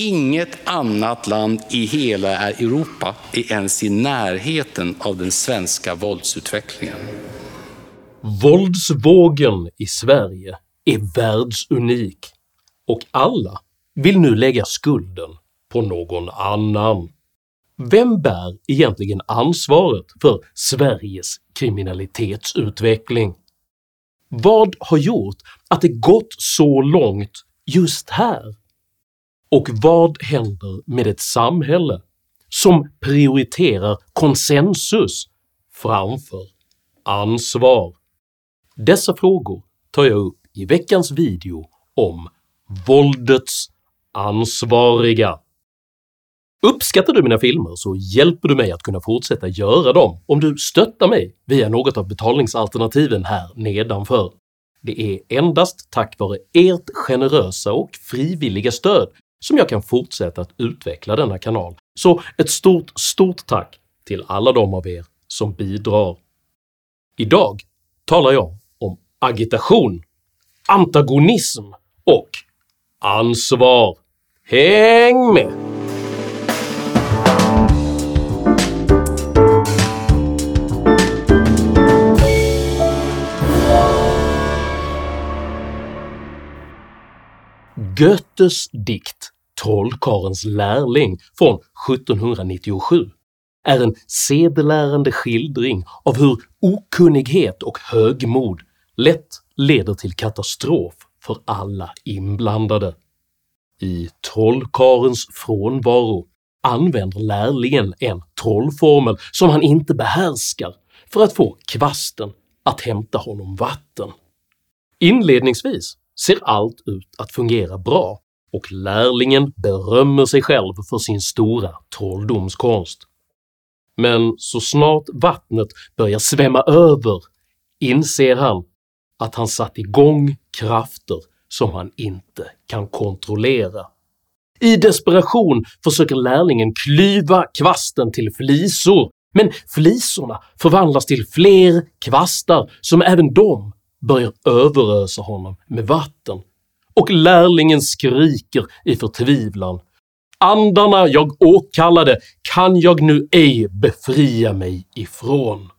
Inget annat land i hela Europa är ens i närheten av den svenska våldsutvecklingen. Våldsvågen i Sverige är världsunik och alla vill nu lägga skulden på någon annan. Vem bär egentligen ansvaret för Sveriges kriminalitetsutveckling? Vad har gjort att det gått så långt just här? Och vad händer med ett samhälle som prioriterar konsensus framför ansvar? Dessa frågor tar jag upp i veckans video om “våldets ansvariga”. Uppskattar du mina filmer så hjälper du mig att kunna fortsätta göra dem om du stöttar mig via något av betalningsalternativen här nedanför. Det är endast tack vare ert generösa och frivilliga stöd som jag kan fortsätta att utveckla denna kanal, så ett stort STORT tack till alla de av er som bidrar. Idag talar jag om agitation, antagonism och ansvar. Häng med! Goethes dikt “Trollkarlens lärling” från 1797 är en sedelärande skildring av hur okunnighet och högmod lätt leder till katastrof för alla inblandade. I trollkarlens frånvaro använder lärlingen en trollformel som han inte behärskar för att få kvasten att hämta honom vatten. Inledningsvis ser allt ut att fungera bra och lärlingen berömmer sig själv för sin stora trolldomskonst. Men så snart vattnet börjar svämma över inser han att han satt igång krafter som han inte kan kontrollera. I desperation försöker lärlingen klyva kvasten till flisor, men flisorna förvandlas till fler kvastar som även de börjar överösa honom med vatten, och lärlingen skriker i förtvivlan “Andarna jag åkallade kan jag nu ej befria mig ifrån”.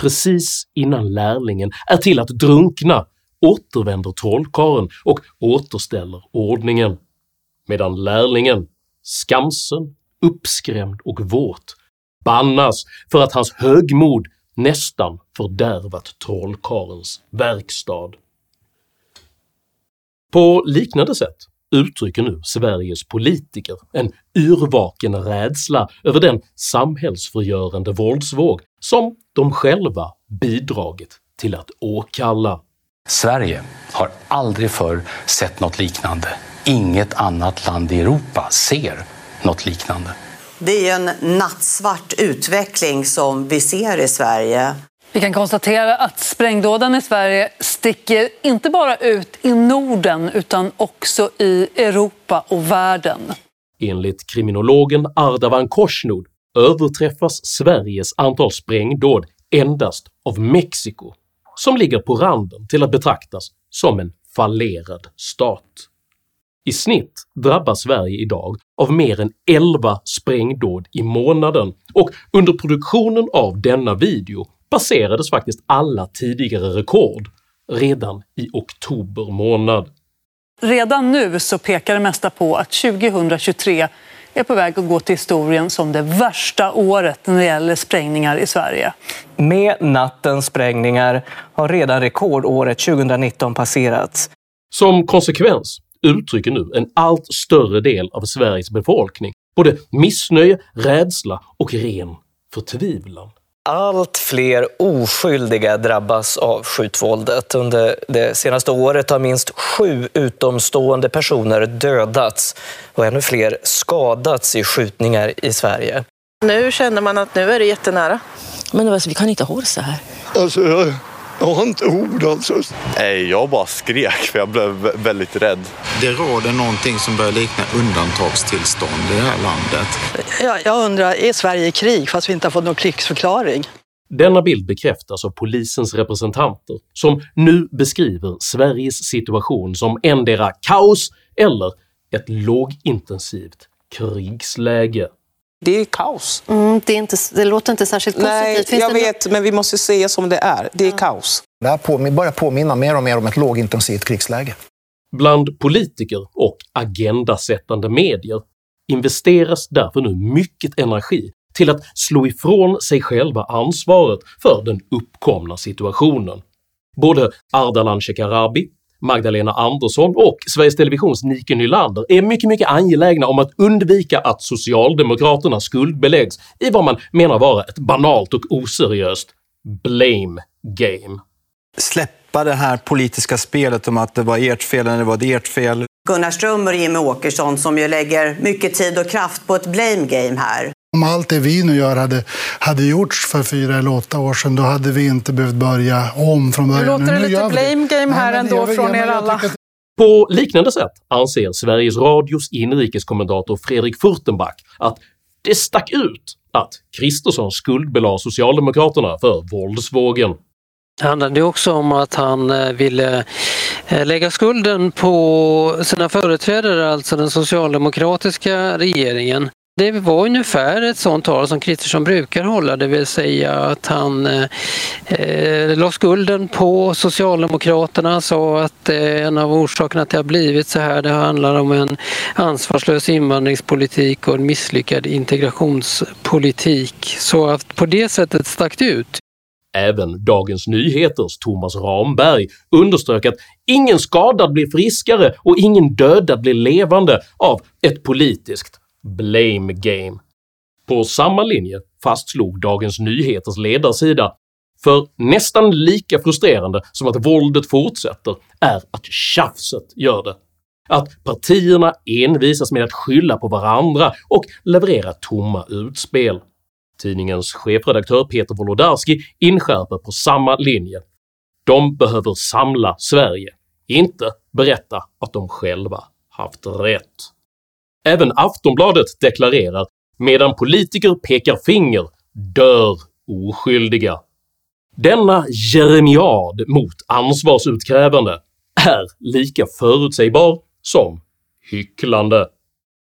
Precis innan lärlingen är till att drunkna återvänder trollkarlen och återställer ordningen, medan lärlingen, skamsen, uppskrämd och våt, bannas för att hans högmod nästan fördärvat trollkarlens verkstad. På liknande sätt uttrycker nu Sveriges politiker en yrvaken rädsla över den samhällsförgörande våldsvåg som de själva bidragit till att åkalla. Sverige har aldrig förr sett något liknande. Inget annat land i Europa ser något liknande. Det är en nattsvart utveckling som vi ser i Sverige. Vi kan konstatera att sprängdåden i Sverige sticker inte bara ut i Norden utan också i Europa och världen. Enligt kriminologen Ardavan Korsnod överträffas Sveriges antal sprängdåd endast av Mexiko, som ligger på randen till att betraktas som en fallerad stat. I snitt drabbas Sverige idag av mer än 11 sprängdåd i månaden och under produktionen av denna video passerades faktiskt alla tidigare rekord redan i oktober månad. Redan nu så pekar det mesta på att 2023 är på väg att gå till historien som det värsta året när det gäller sprängningar i Sverige. Med nattens sprängningar har redan rekordåret 2019 passerats. Som konsekvens uttrycker nu en allt större del av Sveriges befolkning både missnöje, rädsla och ren förtvivlan. Allt fler oskyldiga drabbas av skjutvåldet. Under det senaste året har minst sju utomstående personer dödats och ännu fler skadats i skjutningar i Sverige. Nu känner man att nu är det jättenära. Men alltså, vi kan inte ha det så här. Alltså, jag, jag har inte ord alltså. Nej, jag bara skrek för jag blev väldigt rädd. Det råder någonting som börjar likna undantagstillstånd i det här landet. Jag, jag undrar, är Sverige i krig fast vi inte har fått någon krigsförklaring? Denna bild bekräftas av polisens representanter som nu beskriver Sveriges situation som endera kaos eller ett lågintensivt krigsläge. Det är kaos. Mm, det, är inte, det låter inte särskilt positivt. Nej, Finns jag det vet, men vi måste se som det är. Det är ja. kaos. Det här börjar påminna mer och mer om ett lågintensivt krigsläge. Bland politiker och agendasättande medier investeras därför nu mycket energi till att slå ifrån sig själva ansvaret för den uppkomna situationen. Både Ardalan Shekarabi, Magdalena Andersson och Sveriges Televisions Nike Nylander är mycket, mycket angelägna om att undvika att socialdemokraterna skuldbeläggs i vad man menar vara ett banalt och oseriöst “blame game”. Släppa det här politiska spelet om att det var ert fel eller det var ert fel. Gunnar Strömmer och Jimmie Åkesson som ju lägger mycket tid och kraft på ett blame game här. Om allt det vi nu gör hade, hade gjorts för fyra eller åtta år sedan, då hade vi inte behövt börja om från början. Nu låter det lite blame game här Nej, ändå från er alla. På liknande sätt anser Sveriges Radios inrikeskommentator Fredrik Furtenbach att det stack ut att Kristersson skuldbelade Socialdemokraterna för våldsvågen. Det handlade också om att han eh, ville eh, lägga skulden på sina företrädare, alltså den socialdemokratiska regeringen. Det var ungefär ett sånt tal som Kristersson brukar hålla, det vill säga att han eh, eh la skulden på Socialdemokraterna, sa att eh, en av orsakerna till att det har blivit så här, det handlar om en ansvarslös invandringspolitik och en misslyckad integrationspolitik. Så att på det sättet stack det ut. Även Dagens Nyheters Thomas Ramberg underströk att ingen skadad blir friskare och ingen dödad blir levande av ett politiskt “blame game”. På samma linje fastslog Dagens Nyheters ledarsida för nästan lika frustrerande som att våldet fortsätter är att tjafset gör det. Att partierna envisas med att skylla på varandra och leverera tomma utspel. Tidningens chefredaktör Peter Wolodarski inskärper på samma linje. De behöver samla Sverige, inte berätta att de själva haft rätt. Även Aftonbladet deklarerar “medan politiker pekar finger dör oskyldiga”. Denna jeremiad mot ansvarsutkrävande är lika förutsägbar som hycklande.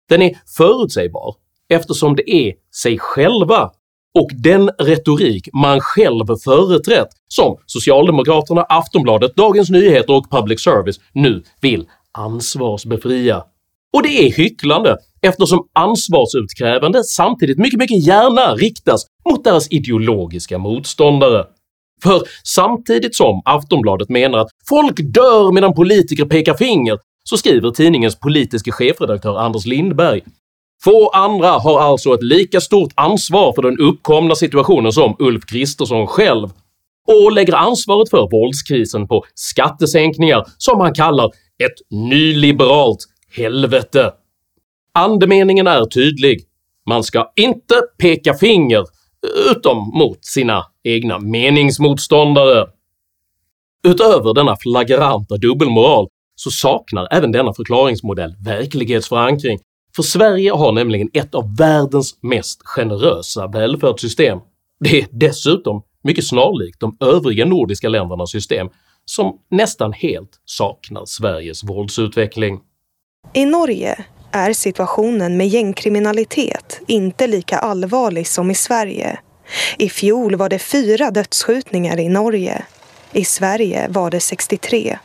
Den är förutsägbar eftersom det är sig själva och den retorik man själv företrätt som Socialdemokraterna, Aftonbladet, Dagens Nyheter och Public Service nu vill ansvarsbefria. Och det är hycklande eftersom ansvarsutkrävande samtidigt mycket, mycket gärna riktas mot deras ideologiska motståndare. För samtidigt som Aftonbladet menar att “folk dör medan politiker pekar finger” så skriver tidningens politiske chefredaktör Anders Lindberg Få andra har alltså ett lika stort ansvar för den uppkomna situationen som Ulf Kristersson själv, och lägger ansvaret för våldskrisen på skattesänkningar som han kallar ett nyliberalt helvete. Andemeningen är tydlig, man ska inte peka finger utom mot sina egna meningsmotståndare. Utöver denna flagranta dubbelmoral så saknar även denna förklaringsmodell verklighetsförankring för Sverige har nämligen ett av världens mest generösa välfärdssystem. Det är dessutom mycket snarlikt de övriga nordiska ländernas system som nästan helt saknar Sveriges våldsutveckling. I Norge är situationen med gängkriminalitet inte lika allvarlig som i Sverige. I fjol var det fyra dödsskjutningar i Norge. I Sverige var det 63.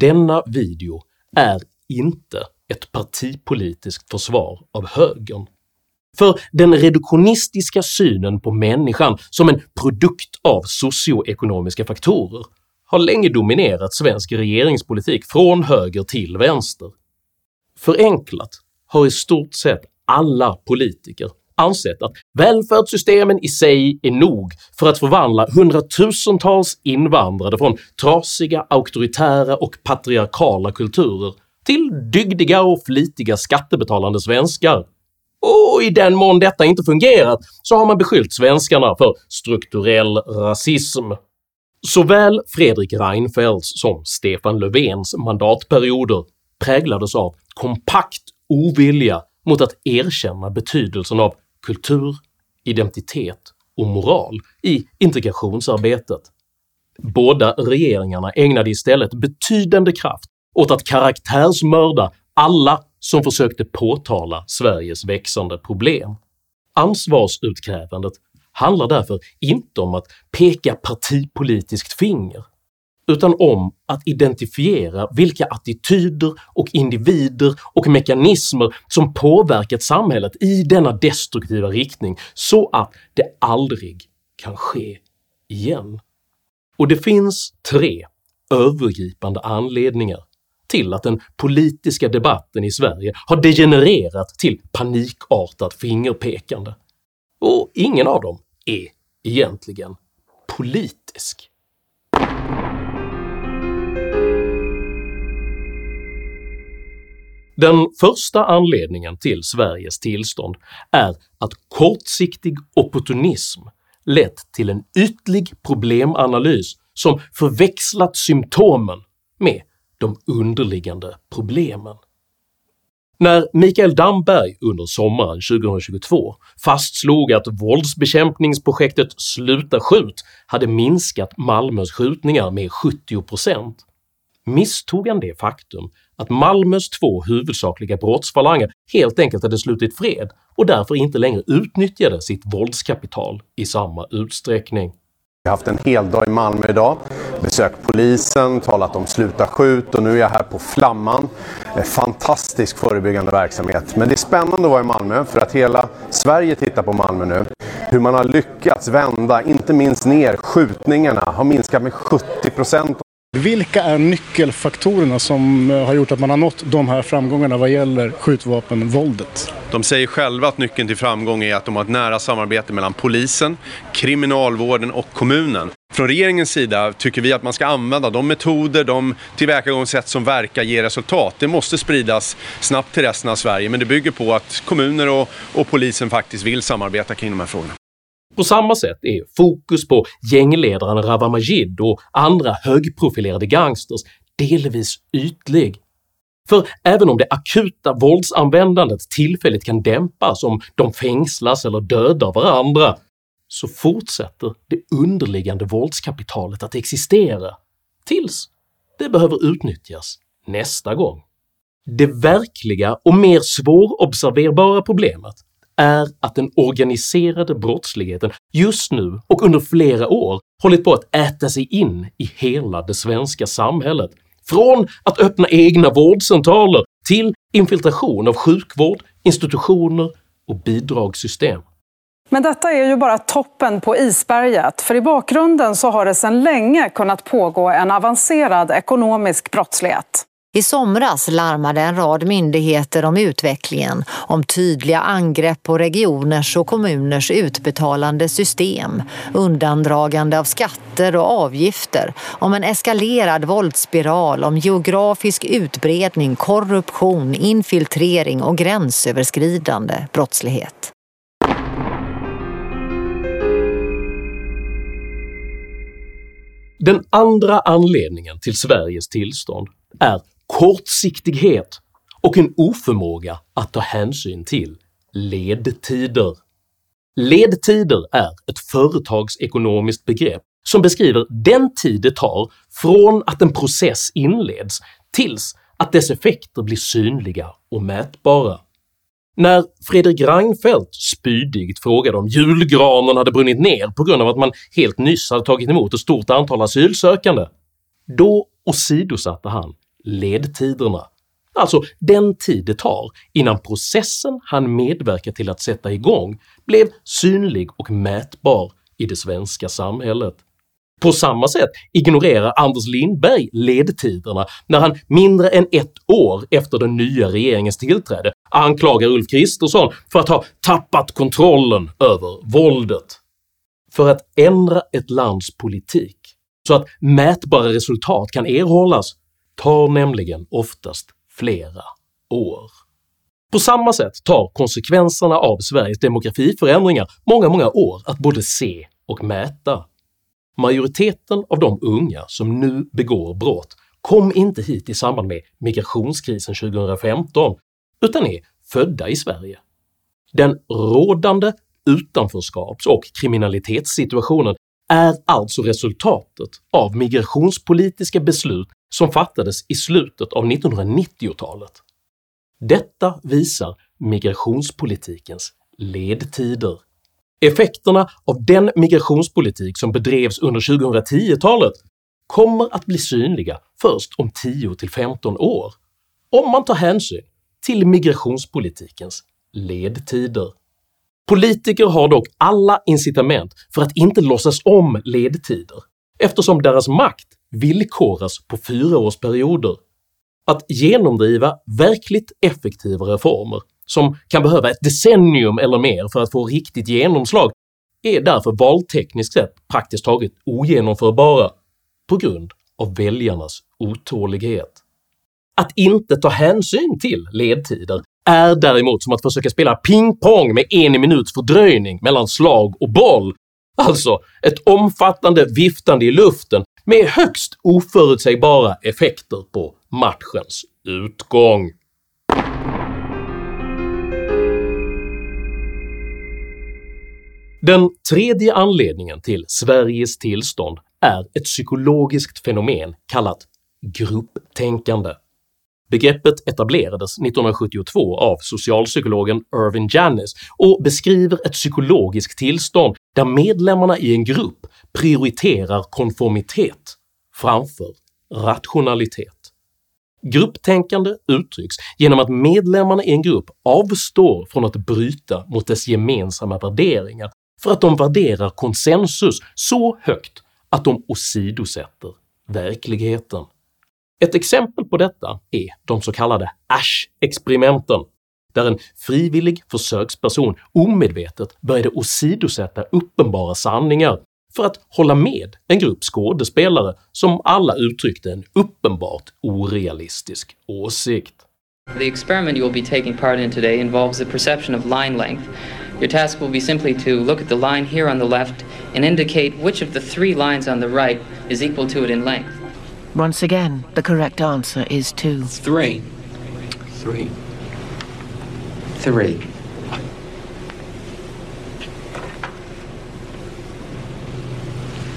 Denna video är inte ett partipolitiskt försvar av högern. För den reduktionistiska synen på människan som en produkt av socioekonomiska faktorer har länge dominerat svensk regeringspolitik från höger till vänster. Förenklat har i stort sett alla politiker ansett att välfärdssystemen i sig är nog för att förvandla hundratusentals invandrade från trasiga, auktoritära och patriarkala kulturer till dygdiga och flitiga skattebetalande svenskar. Och i den mån detta inte fungerat så har man beskyllt svenskarna för strukturell rasism. Såväl Fredrik Reinfeldts som Stefan Löfvens mandatperioder präglades av kompakt ovilja mot att erkänna betydelsen av kultur, identitet och moral i integrationsarbetet. Båda regeringarna ägnade istället betydande kraft åt att karaktärsmörda alla som försökte påtala Sveriges växande problem. Ansvarsutkrävandet handlar därför inte om att peka partipolitiskt finger, utan om att identifiera vilka attityder och individer och mekanismer som påverkat samhället i denna destruktiva riktning så att det aldrig kan ske igen. Och det finns tre övergripande anledningar till att den politiska debatten i Sverige har degenererat till panikartat fingerpekande, och ingen av dem är egentligen politisk. Den första anledningen till Sveriges tillstånd är att kortsiktig opportunism lett till en ytlig problemanalys som förväxlat symptomen med de underliggande problemen. När Mikael Damberg under sommaren 2022 fastslog att våldsbekämpningsprojektet “Sluta skjut” hade minskat Malmös skjutningar med 70% misstog han det faktum att Malmös två huvudsakliga brottsfalanger helt enkelt hade slutit fred och därför inte längre utnyttjade sitt våldskapital i samma utsträckning. Jag har haft en hel dag i Malmö idag, besökt polisen, talat om sluta skjut och nu är jag här på Flamman. Eh, fantastisk förebyggande verksamhet. Men det är spännande att vara i Malmö för att hela Sverige tittar på Malmö nu. Hur man har lyckats vända, inte minst ner, skjutningarna har minskat med 70 procent. Vilka är nyckelfaktorerna som eh, har gjort att man har nått de här framgångarna vad gäller skjutvapenvåldet? De säger själva att nyckeln till framgång är att de har ett nära samarbete mellan polisen, kriminalvården och kommunen. Från regeringens sida tycker vi att man ska använda de metoder, de tillvägagångssätt som verkar ge resultat. Det måste spridas snabbt till resten av Sverige men det bygger på att kommuner och, och polisen faktiskt vill samarbeta kring de här frågorna. På samma sätt är fokus på gängledaren Rawa Majid och andra högprofilerade gangsters delvis ytlig. För även om det akuta våldsanvändandet tillfälligt kan dämpas om de fängslas eller dödar varandra, så fortsätter det underliggande våldskapitalet att existera tills det behöver utnyttjas nästa gång. Det verkliga och mer svårobserverbara problemet är att den organiserade brottsligheten just nu och under flera år hållit på att äta sig in i hela det svenska samhället, från att öppna egna vårdcentraler till infiltration av sjukvård, institutioner och bidragssystem. Men detta är ju bara toppen på isberget, för i bakgrunden så har det sedan länge kunnat pågå en avancerad ekonomisk brottslighet. I somras larmade en rad myndigheter om utvecklingen, om tydliga angrepp på regioners och kommuners utbetalande system, undandragande av skatter och avgifter, om en eskalerad våldsspiral, om geografisk utbredning, korruption, infiltrering och gränsöverskridande brottslighet. Den andra anledningen till Sveriges tillstånd är kortsiktighet och en oförmåga att ta hänsyn till ledtider. Ledtider är ett företagsekonomiskt begrepp som beskriver den tid det tar från att en process inleds tills att dess effekter blir synliga och mätbara. När Fredrik Reinfeldt spydigt frågade om julgranen hade brunnit ner på grund av att man helt nyss hade tagit emot ett stort antal asylsökande, då åsidosatte han ledtiderna, alltså den tid det tar innan processen han medverkar till att sätta igång blev synlig och mätbar i det svenska samhället. På samma sätt ignorerar Anders Lindberg ledtiderna när han mindre än ett år efter den nya regeringens tillträde anklagar Ulf Kristersson för att ha tappat kontrollen över våldet. För att ändra ett lands politik så att mätbara resultat kan erhållas tar nämligen oftast flera år. På samma sätt tar konsekvenserna av Sveriges demografiförändringar många, många år att både se och mäta. Majoriteten av de unga som nu begår brott kom inte hit i samband med migrationskrisen 2015 utan är födda i Sverige. Den rådande utanförskaps och kriminalitetssituationen är alltså resultatet av migrationspolitiska beslut som fattades i slutet av 1990-talet. Detta visar migrationspolitikens ledtider. Effekterna av den migrationspolitik som bedrevs under 2010-talet kommer att bli synliga först om 10-15 år, om man tar hänsyn till migrationspolitikens ledtider. Politiker har dock alla incitament för att inte låtsas om ledtider eftersom deras makt villkoras på fyraårsperioder. Att genomdriva verkligt effektiva reformer som kan behöva ett decennium eller mer för att få riktigt genomslag är därför valtekniskt sett praktiskt taget ogenomförbara på grund av väljarnas otålighet. Att inte ta hänsyn till ledtider är däremot som att försöka spela pingpong med en minuts fördröjning mellan slag och boll, alltså ett omfattande viftande i luften med högst oförutsägbara effekter på matchens utgång. Den tredje anledningen till Sveriges tillstånd är ett psykologiskt fenomen kallat grupptänkande. Begreppet etablerades 1972 av socialpsykologen Irvin Janis och beskriver ett psykologiskt tillstånd där medlemmarna i en grupp prioriterar konformitet framför rationalitet. Grupptänkande uttrycks genom att medlemmarna i en grupp avstår från att bryta mot dess gemensamma värderingar för att de värderar konsensus så högt att de åsidosätter verkligheten. Ett exempel på detta är de så kallade ASH-experimenten, där en frivillig försöksperson omedvetet började åsidosätta uppenbara sanningar för att hålla med en grupp skådespelare som alla uttryckte en uppenbart orealistisk åsikt. The experiment you will be taking part in today involves the perception of line length. Your task will be simply to look at the line here on the left and indicate which of the three lines on the right is equal to it in length. Once again, the correct answer is two. Three. Three. Three.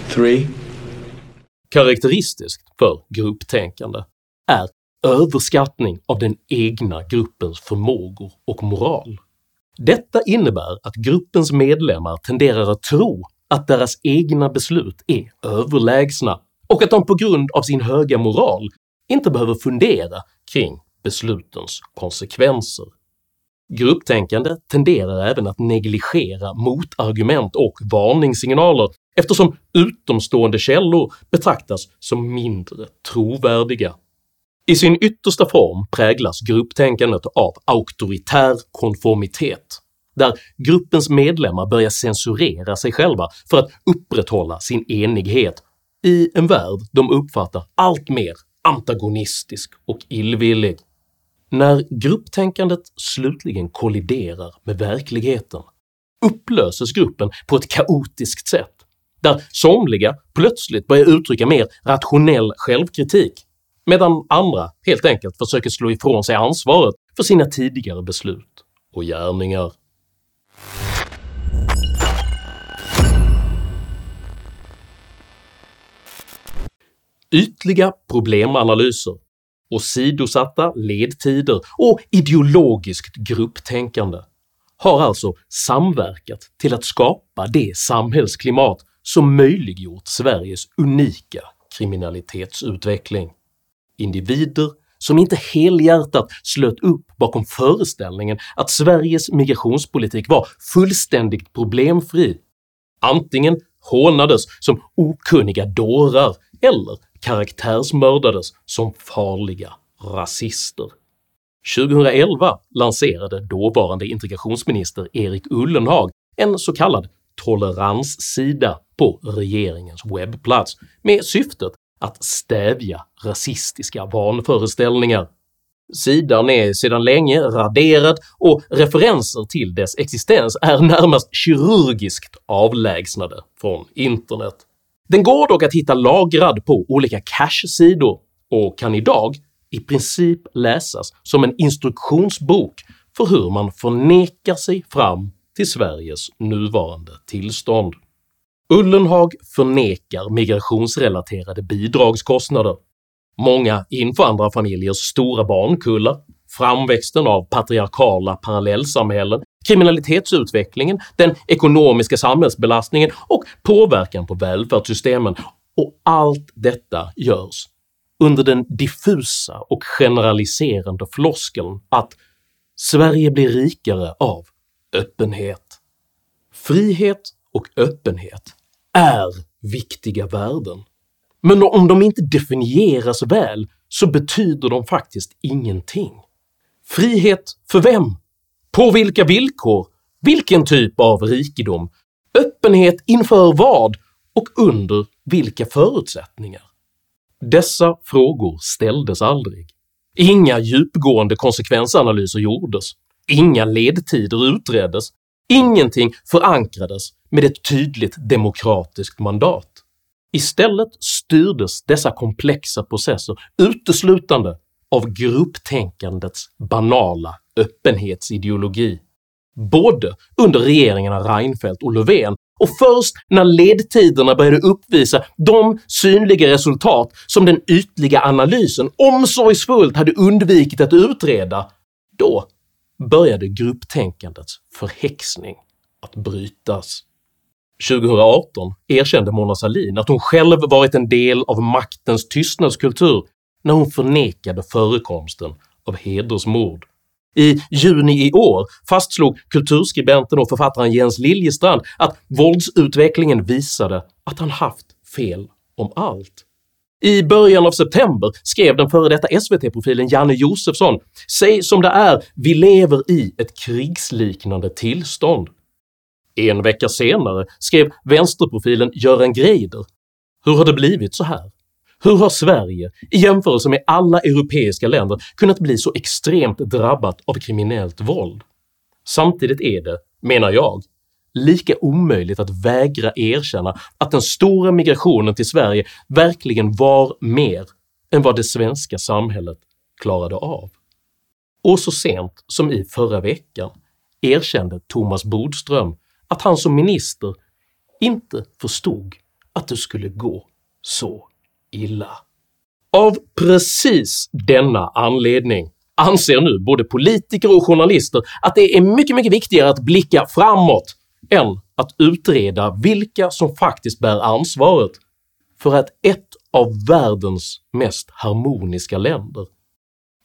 Three. Karaktäristiskt för grupptänkande är överskattning av den egna gruppens förmågor och moral. Detta innebär att gruppens medlemmar tenderar att tro att deras egna beslut är överlägsna och att de på grund av sin höga moral inte behöver fundera kring beslutens konsekvenser. Grupptänkande tenderar även att negligera motargument och varningssignaler eftersom utomstående källor betraktas som mindre trovärdiga. I sin yttersta form präglas grupptänkandet av auktoritär konformitet, där gruppens medlemmar börjar censurera sig själva för att upprätthålla sin enighet i en värld de uppfattar allt mer antagonistisk och illvillig. När grupptänkandet slutligen kolliderar med verkligheten upplöses gruppen på ett kaotiskt sätt, där somliga plötsligt börjar uttrycka mer rationell självkritik medan andra helt enkelt försöker slå ifrån sig ansvaret för sina tidigare beslut och gärningar. Ytliga problemanalyser, åsidosatta ledtider och ideologiskt grupptänkande har alltså samverkat till att skapa det samhällsklimat som möjliggjort Sveriges unika kriminalitetsutveckling. Individer som inte helhjärtat slöt upp bakom föreställningen att Sveriges migrationspolitik var fullständigt problemfri, antingen hånades som okunniga dårar eller karaktärsmördades som farliga rasister. 2011 lanserade dåvarande integrationsminister Erik Ullenhag en så kallad toleranssida på regeringens webbplats med syftet att stävja rasistiska vanföreställningar. Sidan är sedan länge raderad och referenser till dess existens är närmast kirurgiskt avlägsnade från internet. Den går dock att hitta lagrad på olika cache-sidor och kan idag i princip läsas som en instruktionsbok för hur man förnekar sig fram till Sveriges nuvarande tillstånd. Ullenhag förnekar migrationsrelaterade bidragskostnader. Många invandrarfamiljers stora barnkullar framväxten av patriarkala parallellsamhällen, kriminalitetsutvecklingen, den ekonomiska samhällsbelastningen och påverkan på välfärdssystemen och allt detta görs under den diffusa och generaliserande floskeln att “Sverige blir rikare av öppenhet”. Frihet och öppenhet är viktiga värden, men om de inte definieras väl så betyder de faktiskt ingenting. Frihet för vem? På vilka villkor? Vilken typ av rikedom? Öppenhet inför vad? Och under vilka förutsättningar? Dessa frågor ställdes aldrig. Inga djupgående konsekvensanalyser gjordes, inga ledtider utreddes, ingenting förankrades med ett tydligt demokratiskt mandat. Istället styrdes dessa komplexa processer uteslutande av grupptänkandets banala öppenhetsideologi, både under regeringarna Reinfeldt och Löfven och först när ledtiderna började uppvisa de synliga resultat som den ytliga analysen omsorgsfullt hade undvikit att utreda, då började grupptänkandets förhäxning att brytas. 2018 erkände Mona Sahlin att hon själv varit en del av maktens tystnadskultur när hon förnekade förekomsten av hedersmord. I juni i år fastslog kulturskribenten och författaren Jens Liljestrand att våldsutvecklingen visade att han haft fel om allt. I början av september skrev den före detta SVT-profilen Janne Josefsson “Säg som det är, vi lever i ett krigsliknande tillstånd”. En vecka senare skrev vänsterprofilen Göran Greider “Hur har det blivit så här? Hur har Sverige, i jämförelse med alla europeiska länder, kunnat bli så extremt drabbat av kriminellt våld? Samtidigt är det, menar jag, lika omöjligt att vägra erkänna att den stora migrationen till Sverige verkligen var mer än vad det svenska samhället klarade av. Och så sent som i förra veckan erkände Thomas Bodström att han som minister inte förstod att det skulle gå så illa. Av precis denna anledning anser nu både politiker och journalister att det är mycket, mycket viktigare att blicka framåt än att utreda vilka som faktiskt bär ansvaret för att ett av världens mest harmoniska länder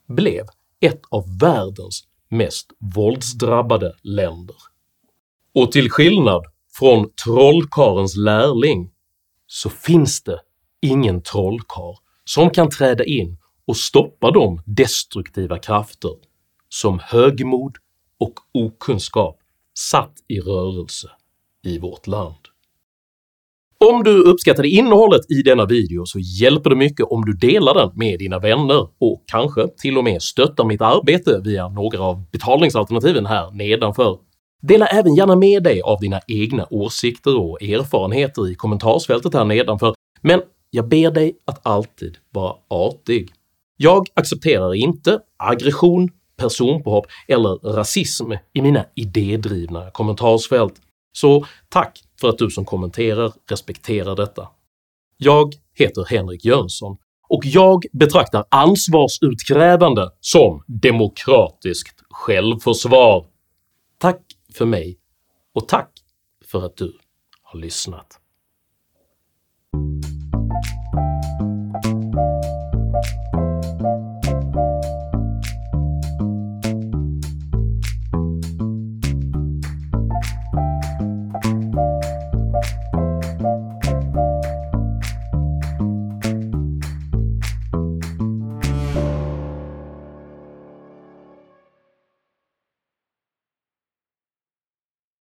blev ett av världens mest våldsdrabbade länder. Och till skillnad från trollkarens lärling så finns det ingen trollkarl som kan träda in och stoppa de destruktiva krafter som högmod och okunskap satt i rörelse i vårt land. Om du uppskattade innehållet i denna video så hjälper det mycket om du delar den med dina vänner och kanske till och med stöttar mitt arbete via några av betalningsalternativen här nedanför. Dela även gärna med dig av dina egna åsikter och erfarenheter i kommentarsfältet här nedanför, men jag ber dig att alltid vara artig. Jag accepterar inte aggression, personpåhopp eller rasism i mina idédrivna kommentarsfält, så tack för att du som kommenterar respekterar detta. Jag heter Henrik Jönsson och jag betraktar ansvarsutkrävande som demokratiskt självförsvar. Tack för mig och tack för att du har lyssnat. Thank you